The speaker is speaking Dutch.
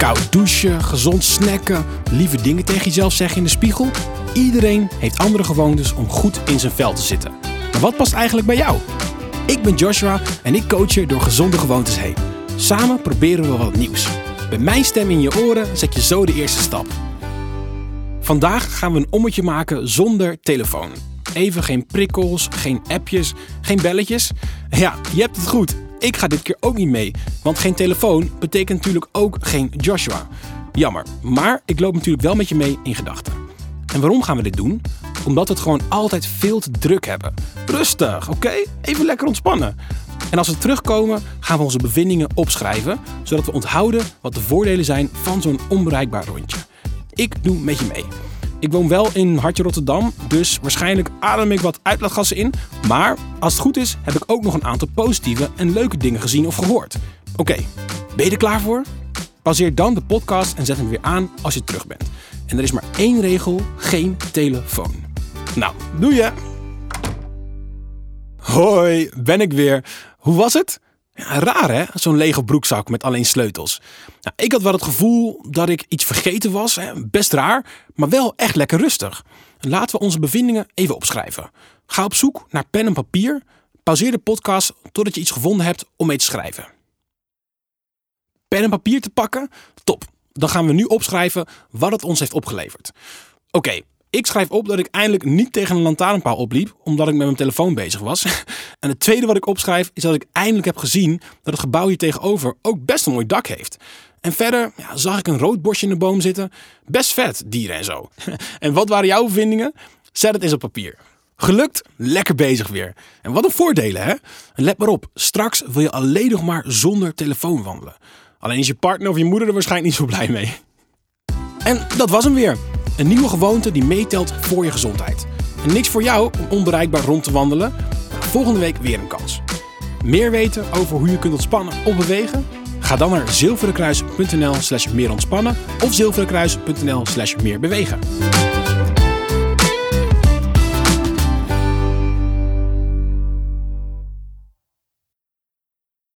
Koud douchen, gezond snacken, lieve dingen tegen jezelf zeggen in de spiegel. Iedereen heeft andere gewoontes om goed in zijn vel te zitten. Maar wat past eigenlijk bij jou? Ik ben Joshua en ik coach je door gezonde gewoontes heen. Samen proberen we wat nieuws. Met mijn stem in je oren zet je zo de eerste stap. Vandaag gaan we een ommetje maken zonder telefoon. Even geen prikkels, geen appjes, geen belletjes. Ja, je hebt het goed. Ik ga dit keer ook niet mee, want geen telefoon betekent natuurlijk ook geen Joshua. Jammer, maar ik loop natuurlijk wel met je mee in gedachten. En waarom gaan we dit doen? Omdat we het gewoon altijd veel te druk hebben. Rustig, oké? Even lekker ontspannen. En als we terugkomen, gaan we onze bevindingen opschrijven, zodat we onthouden wat de voordelen zijn van zo'n onbereikbaar rondje. Ik doe met je mee. Ik woon wel in Hartje Rotterdam, dus waarschijnlijk adem ik wat uitlaatgassen in. Maar als het goed is, heb ik ook nog een aantal positieve en leuke dingen gezien of gehoord. Oké, ben je er klaar voor? Pauzeer dan de podcast en zet hem weer aan als je terug bent. En er is maar één regel: geen telefoon. Nou, doe je! Hoi, ben ik weer. Hoe was het? Ja, raar hè, zo'n lege broekzak met alleen sleutels. Nou, ik had wel het gevoel dat ik iets vergeten was. Hè. Best raar, maar wel echt lekker rustig. Laten we onze bevindingen even opschrijven. Ga op zoek naar pen en papier. Pauzeer de podcast totdat je iets gevonden hebt om mee te schrijven. Pen en papier te pakken? Top. Dan gaan we nu opschrijven wat het ons heeft opgeleverd. Oké, ik schrijf op dat ik eindelijk niet tegen een lantaarnpaal opliep, omdat ik met mijn telefoon bezig was. En het tweede wat ik opschrijf is dat ik eindelijk heb gezien dat het gebouw hier tegenover ook best een mooi dak heeft. En verder ja, zag ik een rood bosje in de boom zitten. Best vet, dieren en zo. En wat waren jouw bevindingen? Zet het eens op papier. Gelukt, lekker bezig weer. En wat een voordelen, hè? En let maar op, straks wil je alleen nog maar zonder telefoon wandelen. Alleen is je partner of je moeder er waarschijnlijk niet zo blij mee. En dat was hem weer. Een nieuwe gewoonte die meetelt voor je gezondheid. En niks voor jou om onbereikbaar rond te wandelen. Volgende week weer een kans. Meer weten over hoe je kunt ontspannen of bewegen? Ga dan naar zilverenkruis.nl slash meer ontspannen of zilverenkruis.nl slash meer bewegen.